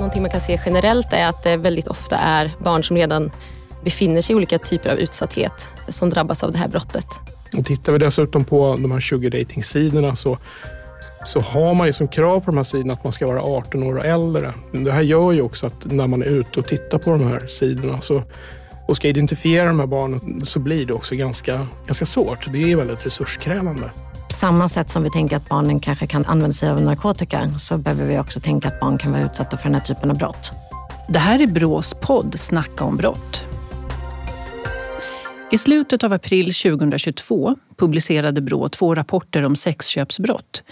någonting man kan se generellt är att det väldigt ofta är barn som redan befinner sig i olika typer av utsatthet som drabbas av det här brottet. Och tittar vi dessutom på de här sugar dating-sidorna så, så har man ju som krav på de här sidorna att man ska vara 18 år och äldre. Det här gör ju också att när man är ute och tittar på de här sidorna så, och ska identifiera de här barnen så blir det också ganska, ganska svårt. Det är väldigt resurskrävande. På samma sätt som vi tänker att barnen kanske kan använda sig av narkotika så behöver vi också tänka att barn kan vara utsatta för den här typen av brott. Det här är Brås podd Snacka om brott. I slutet av april 2022 publicerade Brå två rapporter om sexköpsbrott.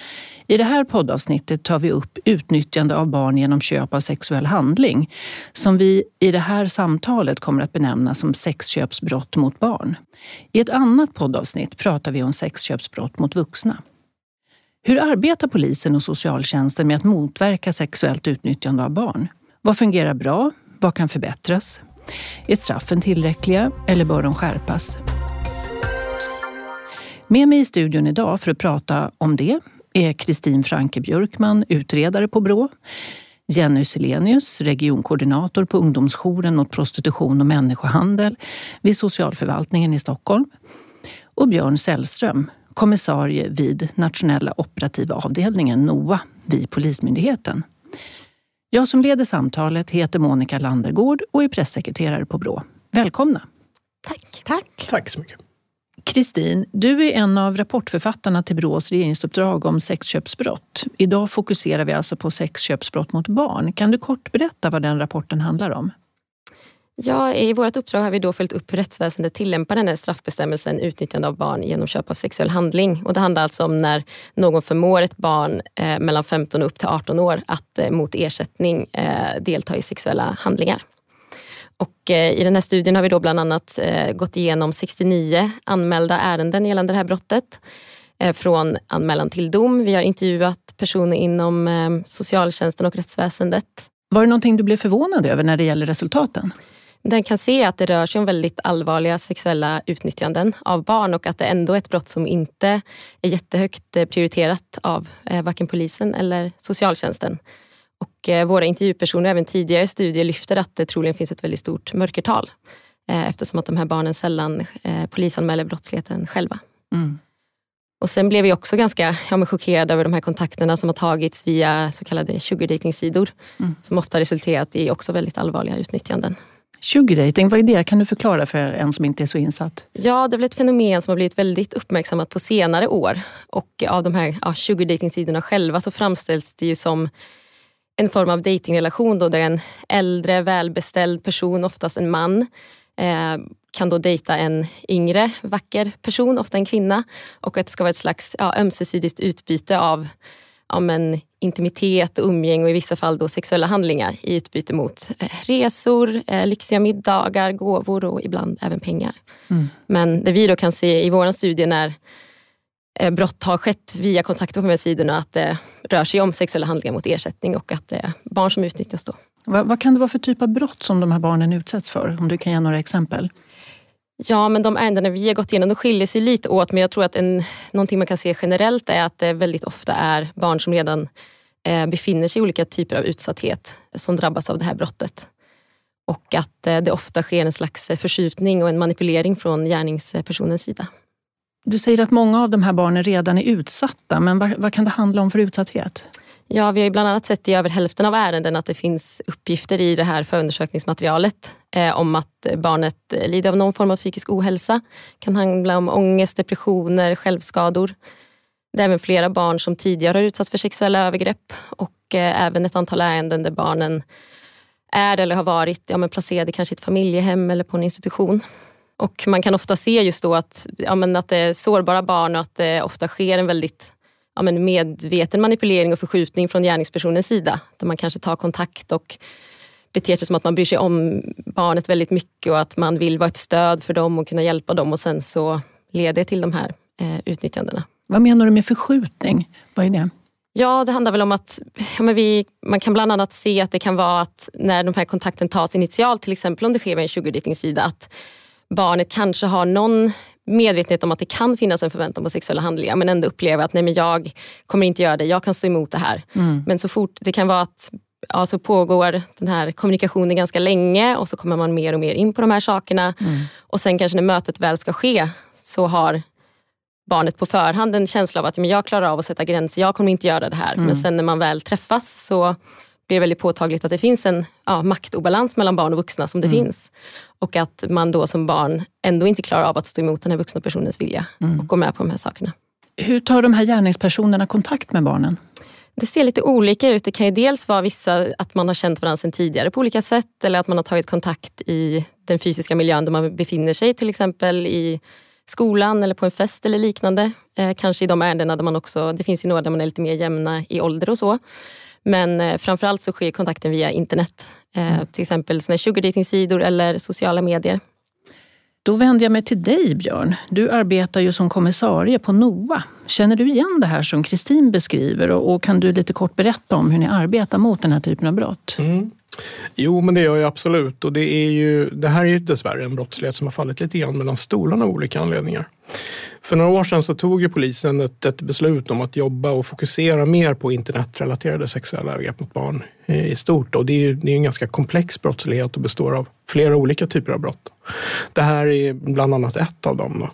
I det här poddavsnittet tar vi upp utnyttjande av barn genom köp av sexuell handling som vi i det här samtalet kommer att benämna som sexköpsbrott mot barn. I ett annat poddavsnitt pratar vi om sexköpsbrott mot vuxna. Hur arbetar polisen och socialtjänsten med att motverka sexuellt utnyttjande av barn? Vad fungerar bra? Vad kan förbättras? Är straffen tillräckliga eller bör de skärpas? Med mig i studion idag för att prata om det är Kristin Franke Björkman, utredare på Brå, Jenny Selenius, regionkoordinator på ungdomsjouren mot prostitution och människohandel vid socialförvaltningen i Stockholm och Björn Sällström, kommissarie vid nationella operativa avdelningen, NOA, vid Polismyndigheten. Jag som leder samtalet heter Monica Landergård och är pressekreterare på Brå. Välkomna! Tack. Tack. Tack så mycket. Kristin, du är en av rapportförfattarna till Brås regeringsuppdrag om sexköpsbrott. Idag fokuserar vi alltså på sexköpsbrott mot barn. Kan du kort berätta vad den rapporten handlar om? Ja, I vårt uppdrag har vi då följt upp hur rättsväsendet tillämpar den här straffbestämmelsen utnyttjande av barn genom köp av sexuell handling. Och det handlar alltså om när någon förmår ett barn eh, mellan 15 och upp till 18 år att eh, mot ersättning eh, delta i sexuella handlingar. Och eh, I den här studien har vi då bland annat eh, gått igenom 69 anmälda ärenden gällande det här brottet. Eh, från anmälan till dom. Vi har intervjuat personer inom socialtjänsten och rättsväsendet. Var det någonting du blev förvånad över när det gäller resultaten? Den kan se att det rör sig om väldigt allvarliga sexuella utnyttjanden av barn och att det ändå är ett brott som inte är jättehögt prioriterat av varken polisen eller socialtjänsten. Och eh, våra intervjupersoner även tidigare studier lyfter att det troligen finns ett väldigt stort mörkertal eh, eftersom att de här barnen sällan eh, polisanmäler brottsligheten själva. Mm. Och sen blev vi också ganska ja, chockerade över de här kontakterna som har tagits via så kallade sugardating-sidor mm. som ofta resulterat i också väldigt allvarliga utnyttjanden. Sugardating, vad är det? Kan du förklara för en som inte är så insatt? Ja, det är väl ett fenomen som har blivit väldigt uppmärksammat på senare år. Och av de här ja, sugardating-sidorna själva så framställs det ju som en form av datingrelation där en äldre välbeställd person, oftast en man, eh, kan då dejta en yngre vacker person, ofta en kvinna. Och att det ska vara ett slags ja, ömsesidigt utbyte av ja, men, intimitet, umgänge och i vissa fall då sexuella handlingar i utbyte mot eh, resor, eh, lyxiga middagar, gåvor och ibland även pengar. Mm. Men det vi då kan se i vår studie när brott har skett via kontakter på de här sidorna, att det rör sig om sexuella handlingar mot ersättning och att det är barn som utnyttjas. Då. Vad, vad kan det vara för typ av brott som de här barnen utsätts för? Om du kan ge några exempel. Ja, men de ärendena vi har gått igenom de skiljer sig lite åt men jag tror att en, någonting man kan se generellt är att det väldigt ofta är barn som redan eh, befinner sig i olika typer av utsatthet som drabbas av det här brottet. Och att eh, det ofta sker en slags förskjutning och en manipulering från gärningspersonens sida. Du säger att många av de här barnen redan är utsatta, men vad, vad kan det handla om för utsatthet? Ja, vi har bland annat sett i över hälften av ärenden att det finns uppgifter i det här förundersökningsmaterialet eh, om att barnet lider av någon form av psykisk ohälsa. Det kan handla om ångest, depressioner, självskador. Det är även flera barn som tidigare har utsatts för sexuella övergrepp och eh, även ett antal ärenden där barnen är eller har varit ja, men placerade kanske i ett familjehem eller på en institution. Och man kan ofta se just då att, ja, men att det är sårbara barn och att det ofta sker en väldigt ja, men medveten manipulering och förskjutning från gärningspersonens sida. Där man kanske tar kontakt och beter sig som att man bryr sig om barnet väldigt mycket och att man vill vara ett stöd för dem och kunna hjälpa dem och sen så leder det till de här eh, utnyttjandena. Vad menar du med förskjutning? Vad är det? Ja, det handlar väl om att ja, vi, man kan bland annat se att det kan vara att när de här kontakten tas initialt, till exempel om det sker med en sugardating-sida, att barnet kanske har någon medvetenhet om att det kan finnas en förväntan på sexuella handlingar men ändå upplever att nej men jag kommer inte göra det, jag kan stå emot det här. Mm. Men så fort det kan vara att ja, så pågår den här kommunikationen ganska länge och så kommer man mer och mer in på de här sakerna. Mm. Och sen kanske när mötet väl ska ske så har barnet på förhand en känsla av att men jag klarar av att sätta gränser, jag kommer inte göra det här. Mm. Men sen när man väl träffas så blir väldigt påtagligt att det finns en ja, maktobalans mellan barn och vuxna som det mm. finns. Och att man då som barn ändå inte klarar av att stå emot den här vuxna personens vilja mm. och gå med på de här sakerna. Hur tar de här gärningspersonerna kontakt med barnen? Det ser lite olika ut. Det kan ju dels vara vissa att man har känt varandra sedan tidigare på olika sätt eller att man har tagit kontakt i den fysiska miljön där man befinner sig, till exempel i skolan eller på en fest eller liknande. Eh, kanske i de ärendena där man också, det finns ju några där man är lite mer jämna i ålder och så. Men eh, framförallt så sker kontakten via internet. Eh, mm. Till exempel sugar eller sociala medier. Då vänder jag mig till dig Björn. Du arbetar ju som kommissarie på NOA. Känner du igen det här som Kristin beskriver och, och, kan du lite kort berätta om hur ni arbetar mot den här typen av brott? Mm. Jo, men det gör jag absolut. Och det, är ju, det här är ju dessvärre en brottslighet som har fallit lite grann mellan stolarna av olika anledningar. För några år sedan så tog ju polisen ett, ett beslut om att jobba och fokusera mer på internetrelaterade sexuella övergrepp mot barn eh, i stort. Och det är ju det är en ganska komplex brottslighet och består av flera olika typer av brott. Det här är bland annat ett av dem. Då.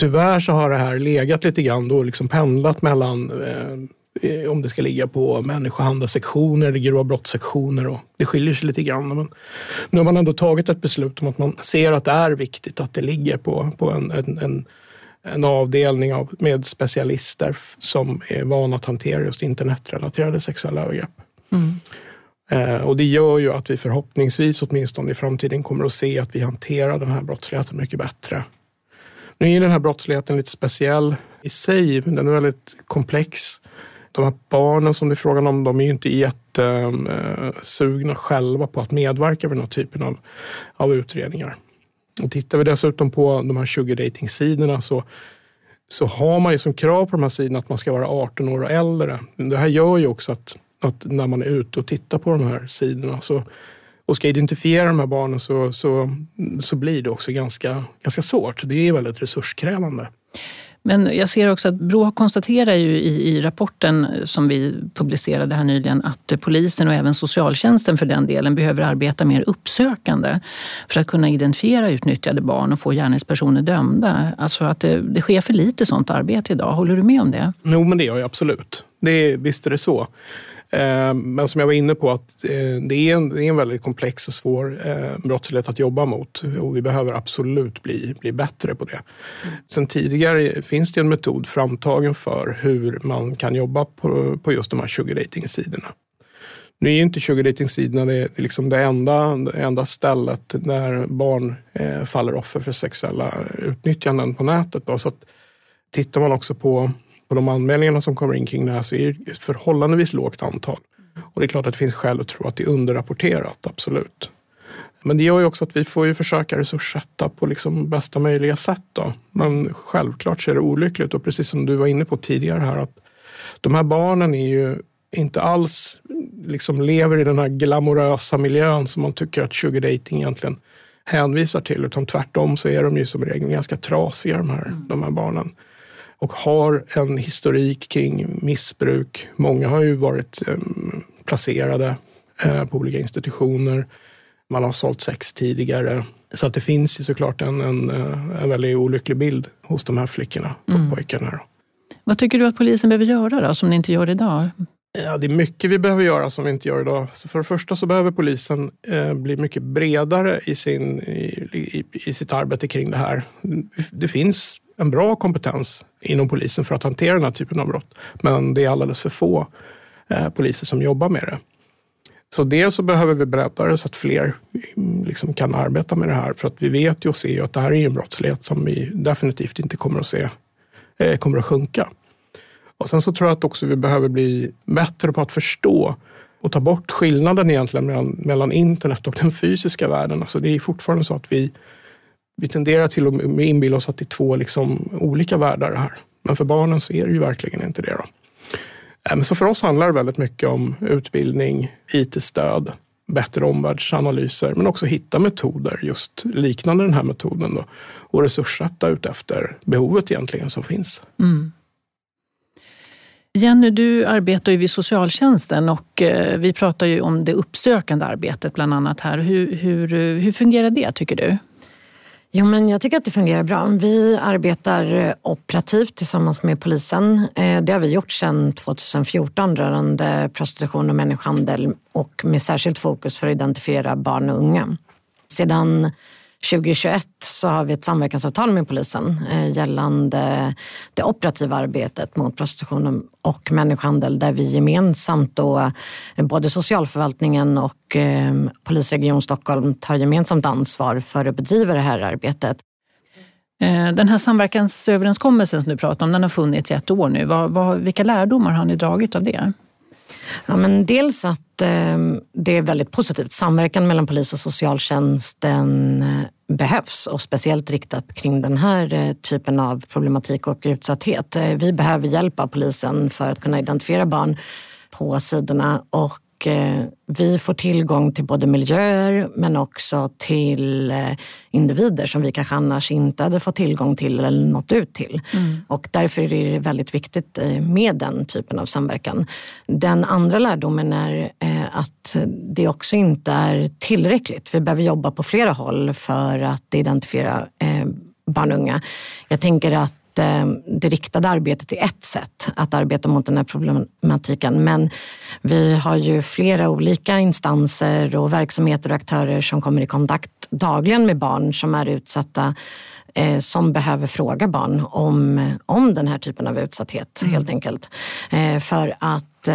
Tyvärr så har det här legat lite grann då liksom pendlat mellan eh, eh, om det ska ligga på människohandelssektioner eller grova brottssektioner. Och det skiljer sig lite grann. Men nu har man ändå tagit ett beslut om att man ser att det är viktigt att det ligger på, på en, en, en, en avdelning av, med specialister som är vana att hantera just internetrelaterade sexuella övergrepp. Mm. Eh, och det gör ju att vi förhoppningsvis åtminstone i framtiden kommer att se att vi hanterar den här brottsligheten mycket bättre. Nu är den här brottsligheten lite speciell i sig, den är väldigt komplex de här barnen som det är frågan om, de är ju inte jättesugna själva på att medverka vid den här typen av, av utredningar. Och tittar vi dessutom på de här sugar så, så har man ju som krav på de här sidorna att man ska vara 18 år och äldre. Det här gör ju också att, att när man är ute och tittar på de här sidorna så, och ska identifiera de här barnen så, så, så blir det också ganska, ganska svårt. Det är väldigt resurskrävande. Men jag ser också att Brå konstaterar ju i, i, rapporten som vi publicerade här nyligen att polisen och även socialtjänsten för den delen behöver arbeta mer uppsökande för att kunna identifiera utnyttjade barn och få gärningspersoner dömda. Alltså att det, det sker för lite sånt arbete idag. Håller du med om det? Jo, men det gör jag absolut. Det, visst är det så. Eh, men som jag var inne på, att eh, det är en, det är en väldigt komplex och svår eh, brottslighet att jobba mot och vi behöver absolut bli, bli bättre på det. Sen tidigare finns det en metod framtagen för hur man kan jobba på, på just de här sugardating-sidorna. Nu är ju inte sugardating-sidorna det, det, liksom det enda, det enda stället där barn eh, faller offer för sexuella utnyttjanden på nätet. Då. Så att, tittar man också på på de anmälningarna som kommer in kring det här så är det ett förhållandevis lågt antal. Och det är klart att det finns skäl att tro att det är underrapporterat, absolut. Men det gör ju också att vi får ju försöka resurssätta på liksom bästa möjliga sätt. Då. Men självklart så är det olyckligt och precis som du var inne på tidigare här att de här barnen är ju inte alls liksom lever i den här glamorösa miljön som man tycker att sugar dating egentligen hänvisar till. Utan tvärtom så är de ju som regel ganska trasiga de här, mm. de här barnen och har en historik kring missbruk. Många har ju varit eh, placerade eh, på olika institutioner. Man har sålt sex tidigare. Så att det finns ju såklart en, en, eh, en väldigt olycklig bild hos de här flickorna och mm. pojkarna. Vad tycker du att polisen behöver göra då, som ni inte gör idag? Ja, det är mycket vi behöver göra som vi inte gör idag. Så för det första så behöver polisen eh, bli mycket bredare i, sin, i, i, i, sitt arbete kring det här. Det finns en bra kompetens inom polisen för att hantera den här typen av brott. Men det är alldeles för få eh, poliser som jobbar med det. Så dels så behöver vi bredda det så att fler mm, liksom kan arbeta med det här. För att vi vet ju och ser ju att det här är en brottslighet som vi definitivt inte kommer att se eh, kommer att sjunka. Och sen så tror jag att också vi behöver bli bättre på att förstå och ta bort skillnaden egentligen mellan, mellan internet och den fysiska världen. Alltså det är fortfarande så att vi vi tenderar till att inbilla oss att det är två liksom olika världar här. Men för barnen så är det ju verkligen inte det. Då. Ehm, så för oss handlar det väldigt mycket om utbildning, IT-stöd, bättre omvärldsanalyser men också hitta metoder just liknande den här metoden då, och resurssätta utefter behovet egentligen som finns. Mm. Jenny, du arbetar ju vid socialtjänsten och eh, vi pratar ju om det uppsökande arbetet bland annat här. Hur, hur, hur fungerar det tycker du? Jo, men jag tycker att det fungerar bra. Vi arbetar eh, operativt tillsammans med polisen. Eh, det har vi gjort sedan 2014 rörande prostitution och människohandel och med särskilt fokus för att identifiera barn och unga. Sedan 2021 så har vi ett samverkansavtal med polisen eh, gällande det operativa arbetet mot prostitution och människohandel där vi gemensamt då, eh, både socialförvaltningen och eh, polisregion Stockholm tar gemensamt ansvar för att bedriva det här arbetet. Den här samverkansöverenskommelsen som du pratar om, den har funnits i ett år nu. Vad, vad, vilka lärdomar har ni dragit av det? Ja, men dels att eh, det är väldigt positivt. Samverkan mellan polis och socialtjänsten eh, behövs och speciellt riktat kring den här eh, typen av problematik och utsatthet. Eh, vi behöver hjälp av polisen för att kunna identifiera barn på sidorna och Eh, vi får tillgång till både miljöer men också till eh, individer som vi kanske annars inte hade fått tillgång till eller nått ut till. Mm. Och därför är det väldigt viktigt eh, med den typen av samverkan. Den andra lärdomen är att det också inte är tillräckligt. Vi behöver jobba på flera håll för att identifiera barn och unga. Jag tänker att det riktade arbetet är ett sätt att arbeta mot den här problematiken. Men vi har ju flera olika instanser och verksamheter och aktörer som kommer i kontakt dagligen med barn som är utsatta eh, som behöver fråga barn om, om den här typen av utsatthet mm. helt enkelt. Eh, för att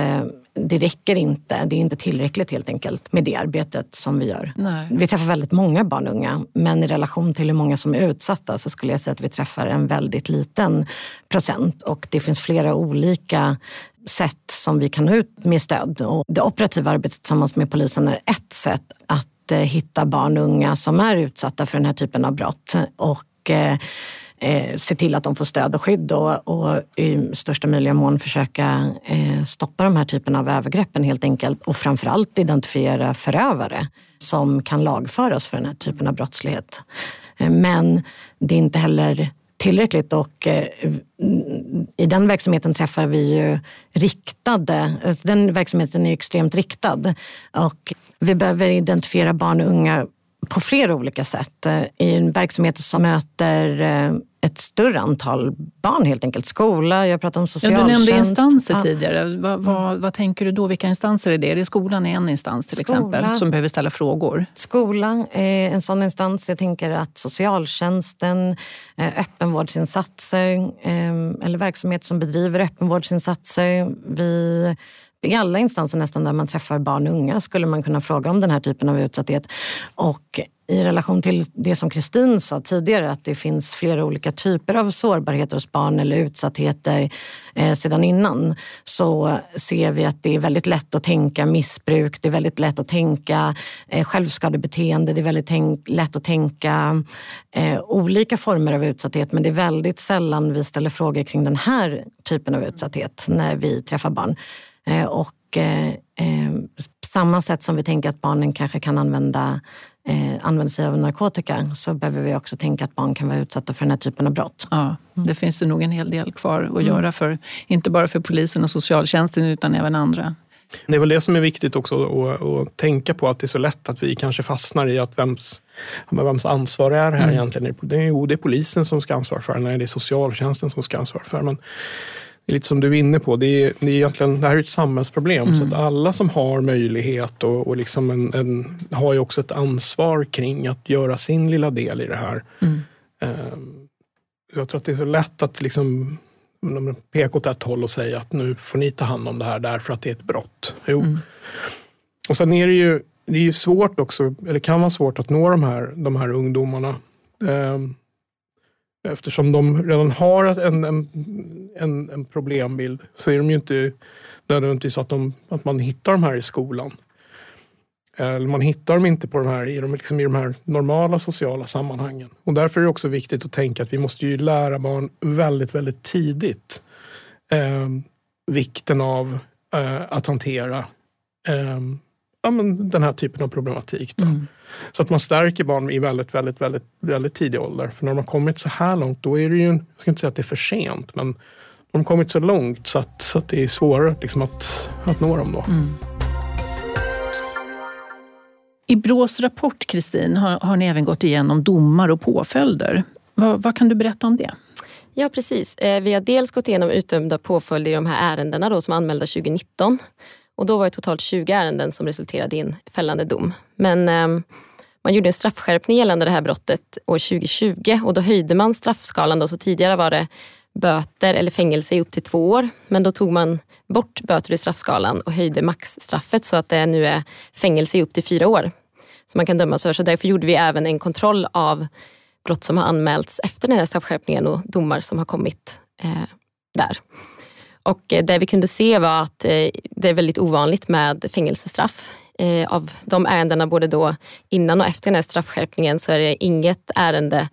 det räcker inte, det är inte tillräckligt helt enkelt med det arbetet som vi gör. Nej. Vi träffar väldigt många barn och unga men i relation till hur många som är utsatta så skulle jag säga att vi träffar en väldigt liten procent och det finns flera olika sätt som vi kan nå ut med stöd. Och det operativa arbetet tillsammans med polisen är ett sätt att eh, hitta barn och unga som är utsatta för den här typen av brott. Och, eh, se till att de får stöd och skydd och, och i största möjliga mån försöka eh, stoppa de här typen av övergreppen helt enkelt och framförallt identifiera förövare som kan lagföras för den här typen av brottslighet. Eh, men det är inte heller tillräckligt och eh, i den verksamheten träffar vi ju riktade, alltså den verksamheten är extremt riktad och vi behöver identifiera barn och unga på flera olika sätt. Eh, I en verksamhet som möter eh, ett större antal barn helt enkelt. Skola, jag pratar om socialtjänst. Ja, du nämnde instanser ja. tidigare. Vad, vad, mm. vad, tänker du då? Vilka instanser är det? Är det skolan är en instans till Skola. exempel som behöver ställa frågor? Skolan är en sån instans. Jag tänker att socialtjänsten, eh, öppenvårdsinsatser eller verksamhet som bedriver öppenvårdsinsatser. Vi i alla instanser nästan där man träffar barn och unga skulle man kunna fråga om den här typen av utsatthet. Och i relation till det som Kristin sa tidigare, att det finns flera olika typer av sårbarheter hos barn eller utsattheter eh, sedan innan, så ser vi att det är väldigt lätt att tänka missbruk, det är väldigt lätt att tänka eh, självskadebeteende, det är väldigt tänk, lätt att tänka eh, olika former av utsatthet, men det är väldigt sällan vi ställer frågor kring den här typen av utsatthet när vi träffar barn. Eh, och eh, eh, samma sätt som vi tänker att barnen kanske kan använda eh, använder sig av narkotika så behöver vi också tänka att barn kan vara utsatta för den här typen av brott. Ja, det finns det nog en hel del kvar att mm. göra, för, inte bara för polisen och socialtjänsten utan även andra. Det är väl det som är viktigt också att, att tänka på, att det är så lätt att vi kanske fastnar i att vems, vems ansvar är det här mm. egentligen? Det är, det är polisen som ska ansvara för det, nej det är socialtjänsten som ska ansvara för det det är lite som du är inne på, det, är, det, är egentligen, det här är ett samhällsproblem. Mm. Så att alla som har möjlighet och, och liksom en, en, har ju också ett ansvar kring att göra sin lilla del i det här. Mm. Um, jag tror att det är så lätt att liksom, peka åt ett håll och säga att nu får ni ta hand om det här därför att det är ett brott. Jo. Mm. Och sen är det ju, det är ju svårt också, eller kan vara svårt att nå de här, de här ungdomarna. Eftersom de redan har en, en, en, en problembild så är de ju inte nödvändigtvis att, de, att man hittar de här i skolan. Eller man hittar dem inte på de här, i, de, liksom i de här normala sociala sammanhangen. Och därför är det också viktigt att tänka att vi måste ju lära barn väldigt, väldigt tidigt eh, vikten av eh, att hantera eh, ja, men den här typen av problematik. Mm. Så att man stärker barn i väldigt, väldigt, väldigt, väldigt tidig ålder. För när de har kommit så här långt, då är det ju, jag ska inte säga att det är för sent, men de de kommit så långt så att, så att det är svårare liksom att, att nå dem. Då. Mm. I Brås rapport, Kristin, har, har ni även gått igenom domar och påföljder. Vad, vad kan du berätta om det? Ja, precis. Eh, vi har dels gått igenom utdömda påföljder i de här ärendena då, som anmälda 2019. Och då var det totalt 20 ärenden som resulterade i en fällande dom. Men eh, man gjorde en straffskärpning gällande det här brottet år 2020 och då höjde man straffskalan. Då, så tidigare var det böter eller fängelse i upp till två år. Men då tog man bort böter i straffskalan och höjde maxstraffet så att det nu är fängelse i upp till fyra år som man kan dömas för. Så därför gjorde vi även en kontroll av brott som har anmälts efter den här straffskärpningen och domar som har kommit eh, där. Och eh, det vi kunde se var att eh, det är väldigt ovanligt med fängelsestraff. Eh, av de ärendena både då innan och efter den här straffskärpningen så är det inget ärende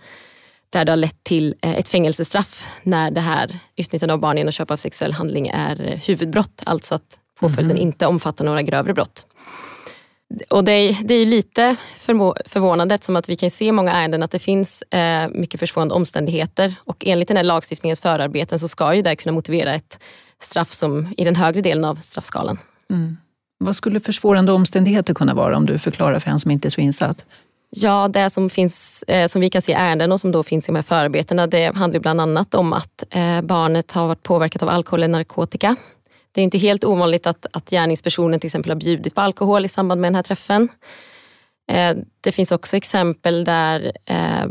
där det har lett till ett fängelsestraff när det här utnyttjande av barn genom köp av sexuell handling är huvudbrott. Alltså att påföljden mm. inte omfattar några grövre brott. Och det är, det är lite förvånande eftersom att vi kan se i många ärenden att det finns eh, mycket försvårande omständigheter och enligt den här lagstiftningens förarbeten så ska ju det kunna motivera ett straff som i den högre delen av straffskalan. Mm. Vad skulle försvårande omständigheter kunna vara om du förklarar för en som inte är så insatt? Ja, det som, finns, eh, som vi kan se i ärenden och som då finns i de här förarbetena det handlar bland annat om att eh, barnet har varit påverkat av alkohol eller narkotika. Det är inte helt ovanligt att, att gärningspersonen till exempel har bjudit på alkohol i samband med den här träffen. Eh, det finns också exempel där eh,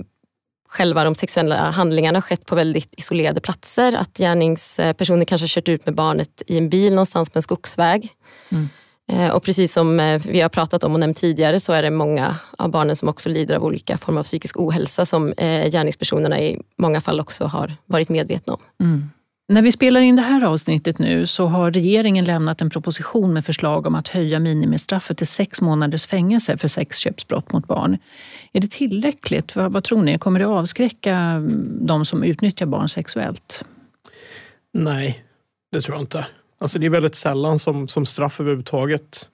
själva de sexuella handlingarna skett på väldigt isolerade platser. Att gärningspersonen kanske har kört ut med barnet i en bil någonstans på en skogsväg. Mm. Eh, och precis som vi har pratat om och nämnt tidigare så är det många av barnen som också lider av olika former av psykisk ohälsa som gärningspersonerna i många fall också har varit medvetna om. Mm. När vi spelar in det här avsnittet nu så har regeringen lämnat en proposition med förslag om att höja minimistraffet till sex månaders fängelse för sexköpsbrott mot barn. Är det tillräckligt? Vad, vad tror ni? Kommer det avskräcka de som utnyttjar barn sexuellt? Nej, det tror jag inte. Alltså det är väldigt sällan som, som straff överhuvudtaget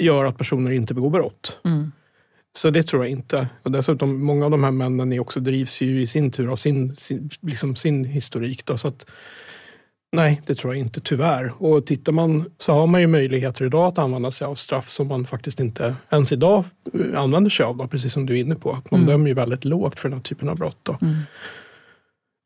gör att personer inte begår brott. Mm. Så det tror jag inte. Och dessutom, många av de här männen är också, drivs ju i sin tur av sin, sin, liksom sin historik. Då, så att, nej, det tror jag inte, tyvärr. Och tittar man så har man ju möjligheter idag att använda sig av straff som man faktiskt inte ens idag använder sig av. Då, precis som du är inne på. Att man mm. dömer ju väldigt lågt för den här typen av brott. Då. Mm.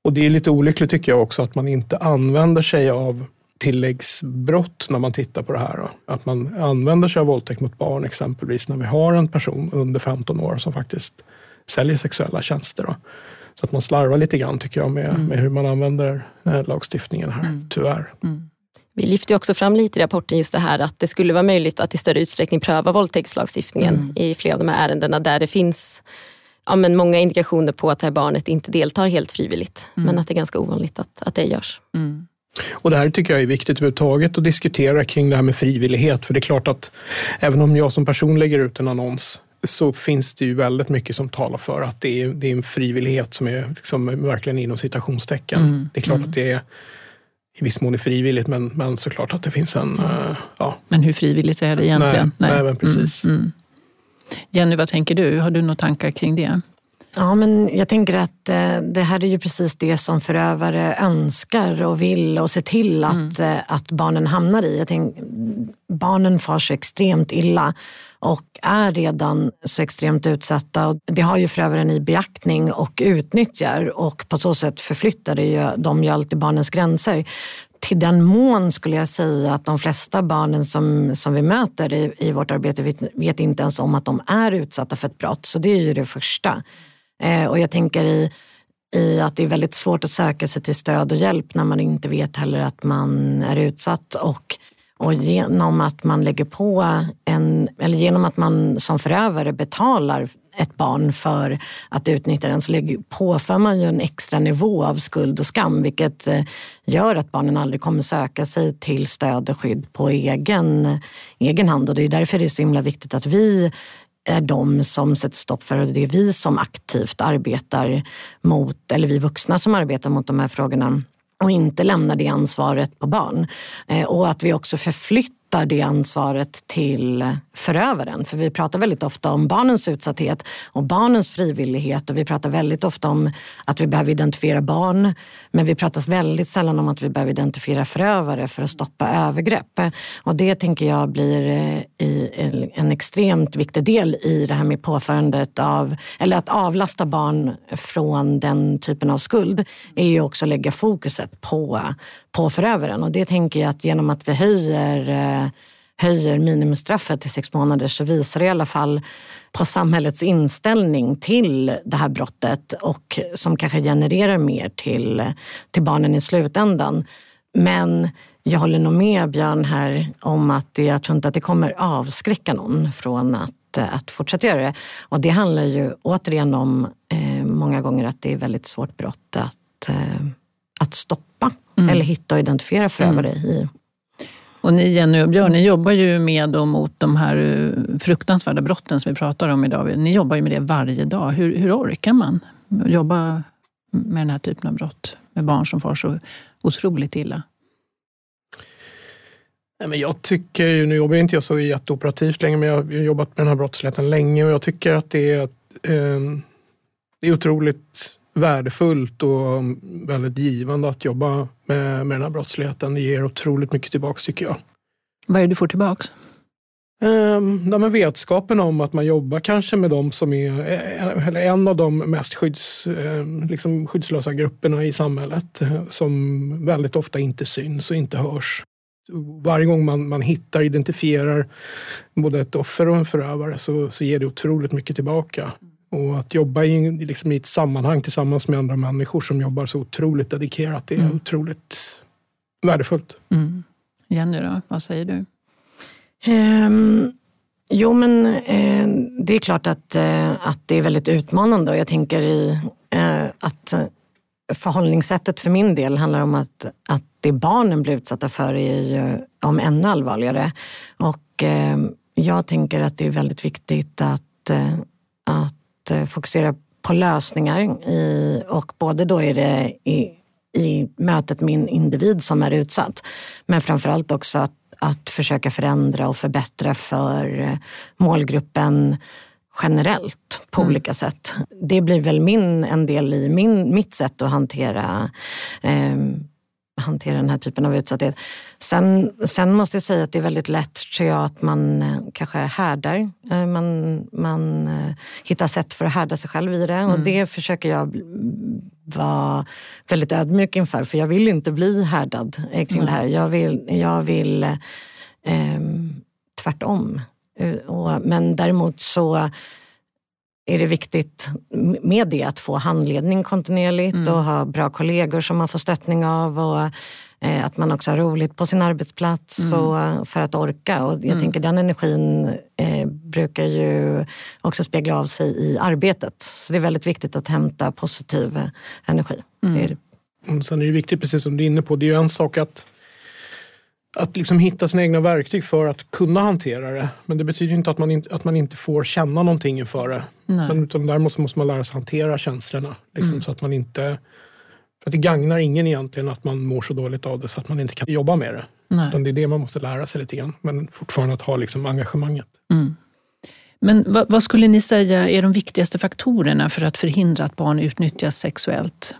Och det är lite olyckligt tycker jag också att man inte använder sig av tilläggsbrott när man tittar på det här. Då. Att man använder sig av våldtäkt mot barn exempelvis när vi har en person under 15 år som faktiskt säljer sexuella tjänster. Då. Så att man slarvar lite grann tycker jag med, mm. med hur man använder eh, lagstiftningen här, mm. tyvärr. Mm. Vi lyfter också fram lite i rapporten just det här att det skulle vara möjligt att i större utsträckning pröva våldtäktslagstiftningen mm. i flera av de här ärendena där det finns ja, men många indikationer på att det här barnet inte deltar helt frivilligt. Mm. Men att det är ganska ovanligt att, att det görs. Mm. Och det här tycker jag är viktigt överhuvudtaget att diskutera kring det här med frivillighet. För det är klart att även om jag som person lägger ut en annons så finns det ju väldigt mycket som talar för att det är, det är en frivillighet som är liksom verkligen inom citationstecken. Mm. Det är klart mm. att det är i viss mån är frivilligt men, men såklart att det finns en... Uh, ja. Men hur frivilligt är det egentligen? Nej, nej. nej precis. Mm, mm. Jenny, vad tänker du? Har du några tankar kring det? Ja, men jag tänker att eh, det här är ju precis det som förövare önskar och vill och ser till att, mm. eh, att barnen hamnar i. Jag tänk, barnen far så extremt illa och är redan så extremt utsatta. Och det har ju förövaren i beaktning och utnyttjar och på så sätt förflyttar det ju, de ju alltid barnens gränser till den mån skulle jag säga att de flesta barnen som, som vi möter i, i vårt arbete vet, vet, inte ens om att de är utsatta för ett brott. Så det är ju det första. Eh, och jag tänker i, i att det är väldigt svårt att söka sig till stöd och hjälp när man inte vet heller att man är utsatt. Och, och genom att man lägger på en, eller genom att man som förövare betalar ett barn för att utnyttja den så lägger, påför man ju en extra nivå av skuld och skam vilket eh, gör att barnen aldrig kommer söka sig till stöd och skydd på egen, egen hand. Och det är därför det är så himla viktigt att vi är de som sätter stopp för det. Det är vi som aktivt arbetar mot, eller vi vuxna som arbetar mot de här frågorna och inte lämnar det ansvaret på barn. Eh, och att vi också förflyttar flyttar det ansvaret till förövaren. För vi pratar väldigt ofta om barnens utsatthet och barnens frivillighet och vi pratar väldigt ofta om att vi behöver identifiera barn. Men vi pratar väldigt sällan om att vi behöver identifiera förövare för att stoppa övergrepp. Och det tänker jag blir eh, en extremt viktig del i det här med påförandet av, eller att avlasta barn från den typen av skuld är ju också att lägga fokuset på, på förövaren. Och det tänker jag att genom att vi höjer eh, höjer minimistraffet till sex månader så visar det i alla fall på samhällets inställning till det här brottet och som kanske genererar mer till, till barnen i slutändan. Men jag håller nog med Björn här om att det, jag tror inte att det kommer avskräcka någon från att, eh, att fortsätta göra det. Och det handlar ju återigen om eh, många gånger att det är väldigt svårt brott att, eh, att stoppa mm. eller hitta och identifiera förövare mm. i. Och ni Jenny och Björn, ni jobbar ju med och mot de här eh, fruktansvärda brotten som vi pratar om idag. Ni jobbar ju med det varje dag. Hur, hur orkar man jobba med den här typen av brott? Med barn som far så otroligt illa. men jag tycker, nu jobbar inte jag så jätteoperativt längre, men jag har jobbat med den här brottsligheten länge och jag tycker att det är, eh, det är otroligt värdefullt och väldigt givande att jobba med, med den här brottsligheten. Det ger otroligt mycket tillbaks tycker jag. Vad är det du får tillbaks? Um, ja, vetskapen om att man jobbar kanske med de som är eh, eller en av de mest skydds, ehm, liksom skyddslösa grupperna i samhället eh, som väldigt ofta inte syns och inte hörs. Varje gång man, man hittar, identifierar både ett offer och en förövare så, så ger det otroligt mycket tillbaka. Och att jobba i, liksom i ett sammanhang tillsammans med andra människor som jobbar så otroligt dedikerat, det är mm. otroligt värdefullt. Mm. Jenny då, vad säger du? Um, jo men eh, det är klart att, eh, att det är väldigt utmanande och jag tänker i eh, att förhållningssättet för min del handlar om att, att det barnen blir utsatta för är ju om ännu allvarligare. Och ehm, jag tänker att det är väldigt viktigt att, eh, att Eh, fokusera på lösningar i, och både då är det i, i mötet med en individ som är utsatt men framförallt också att, att försöka förändra och förbättra för eh, målgruppen generellt på mm. olika sätt. Det blir väl min, en del i min, mitt sätt att hantera eh, hantera den här typen av utsatthet. Sen, sen måste jag säga att det är väldigt lätt tror jag att man eh, kanske härdar. Eh, man, man eh, hittar sätt för att härda sig själv i det mm. och det försöker jag vara väldigt ödmjuk inför för jag vill inte bli härdad kring mm. det här. Jag vill, jag vill eh, tvärtom. Men däremot så är det viktigt med det att få handledning kontinuerligt mm. och ha bra kollegor som man får stöttning av. Och, eh, att man också har roligt på sin arbetsplats mm. och, för att orka. Och jag mm. tänker den energin eh, brukar ju också spegla av sig i arbetet. Så det är väldigt viktigt att hämta positiv energi. Mm. Det är det. Sen är det viktigt, precis som du är inne på, det är ju en sak att att liksom hitta sina egna verktyg för att kunna hantera det. Men det betyder inte att man inte, att man inte får känna någonting inför det. Men utan däremot måste man lära sig hantera känslorna. Liksom, mm. Så att man inte... För att det gagnar ingen egentligen att man mår så dåligt av det så att man inte kan jobba med det. Nej. Utan det är det man måste lära sig lite grann. Men fortfarande att ha liksom engagemanget. Mm. Men vad, vad, skulle ni säga är de viktigaste faktorerna för att förhindra att barn utnyttjas sexuellt?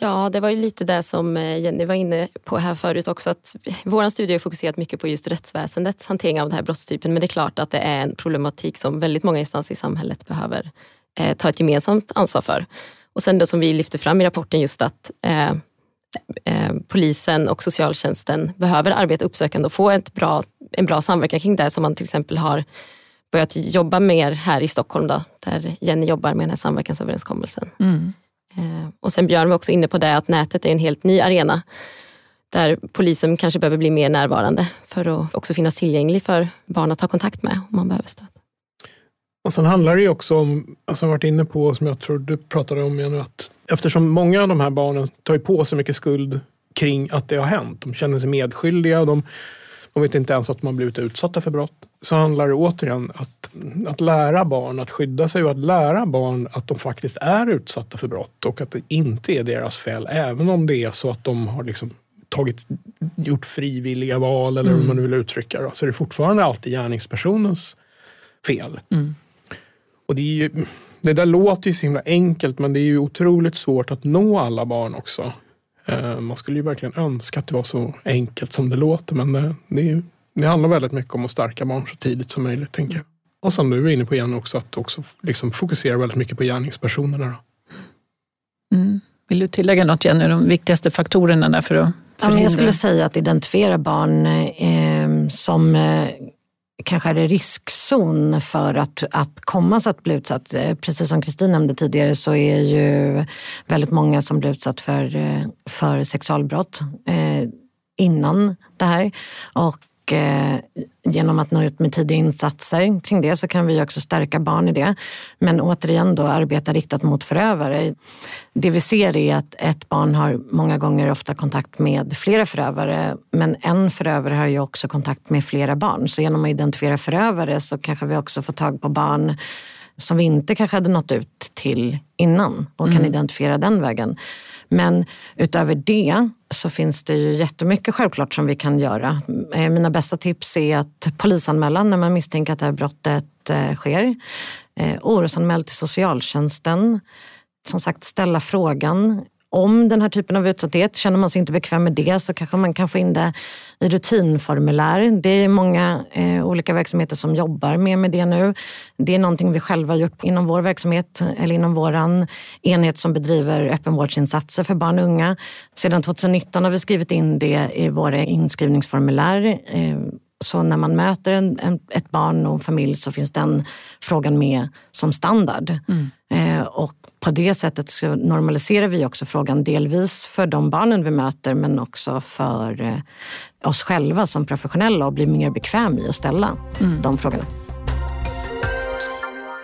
Ja, det var ju lite det som eh, Jenny var inne på här förut också. Att vår studie har fokuserat mycket på just rättsväsendets hantering av den här brottstypen. Men det är klart att det är en problematik som väldigt många instanser i samhället behöver eh, ta ett gemensamt ansvar för. Och sen då som vi lyfter fram i rapporten just att eh, eh, polisen och socialtjänsten behöver arbeta uppsökande och få ett bra, en bra samverkan kring det som man till exempel har börjat jobba mer här i Stockholm då, där Jenny jobbar med den här samverkansöverenskommelsen. Mm. Eh, och sen Björn var också inne på det att nätet är en helt ny arena där polisen kanske behöver bli mer närvarande för att också finnas tillgänglig för barn att ta kontakt med om man behöver stöd. Och sen handlar det ju också om, alltså jag varit inne på, som jag tror du pratade om igen, att eftersom många av de här barnen tar på sig mycket skuld kring att det har hänt. De känner sig medskyldiga, de, de vet inte ens att har blivit utsatta för brott. Så handlar det återigen att att lära barn att skydda sig och att lära barn att de faktiskt är utsatta för brott och att det inte är deras fel. Även om det är så att de har liksom tagit, gjort frivilliga val eller mm. hur man vill uttrycka det. Så det är fortfarande alltid gärningspersonens fel. Mm. Och det, är ju, det där låter ju så himla enkelt men det är ju otroligt svårt att nå alla barn också. Eh, man skulle ju verkligen önska att det var så enkelt som det låter men det, det, ju, det handlar väldigt mycket om att stärka barn så tidigt som möjligt. tänker jag. Och som du är inne på igen också, att också liksom fokusera väldigt mycket på gärningspersonerna. Mm. Vill du tillägga något Jenny, de viktigaste faktorerna där för att förhindra? jag skulle säga att identifiera barn eh, som eh, kanske är i riskzon för att, att komma så att bli utsatt. Eh, precis som Kristin nämnde tidigare så är ju väldigt många som blir utsatt för, eh, för sexualbrott eh, innan det här. Och Eh, genom att nå ut med tidiga insatser kring det så kan vi också stärka barn i det. Men återigen då arbeta riktat mot förövare. Det vi ser är att ett barn har många gånger ofta kontakt med flera förövare men en förövare har ju också kontakt med flera barn. Så genom att identifiera förövare så kanske vi också får tag på barn som vi inte kanske hade nått ut till innan och kan mm. identifiera den vägen. Men utöver det så finns det ju jättemycket självklart som vi kan göra. Eh, mina bästa tips är att polisanmäla när man misstänker att det här brottet eh, sker. Eh, orosanmäl till socialtjänsten. Som sagt ställa frågan om den här typen av utsatthet. Känner man sig inte bekväm med det så kanske man kan få in det i rutinformulär. Det är många eh, olika verksamheter som jobbar med, med det nu. Det är någonting vi själva har gjort inom vår verksamhet eller inom vår enhet som bedriver öppenvårdsinsatser för barn och unga. Sedan 2019 har vi skrivit in det i våra inskrivningsformulär. Eh, så när man möter en, en, ett barn och en familj så finns den frågan med som standard. Mm. Eh, och på det sättet så normaliserar vi också frågan delvis för de barnen vi möter men också för eh, oss själva som professionella och blir mer bekväm i att ställa mm. de frågorna.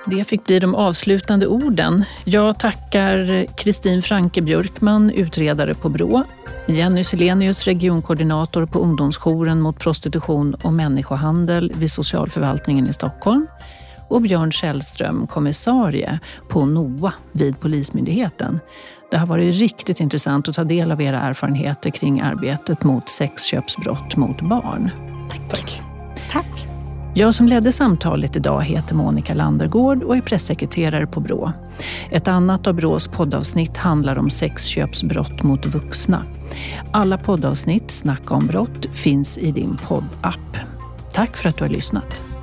Det fick bli de avslutande orden. Jag tackar Kristin Franke Björkman, utredare på Brå, Jenny Selenius, regionkoordinator på ungdomsjouren mot prostitution och människohandel vid socialförvaltningen i Stockholm och Björn Källström, kommissarie på NOA vid Polismyndigheten. Det har varit riktigt intressant att ta del av era erfarenheter kring arbetet mot sexköpsbrott mot barn. Tack. Tack. Jag som ledde samtalet idag heter Monica Landergård och är pressekreterare på Brå. Ett annat av Brås poddavsnitt handlar om sexköpsbrott mot vuxna. Alla poddavsnitt, Snacka om brott, finns i din poddapp. Tack för att du har lyssnat.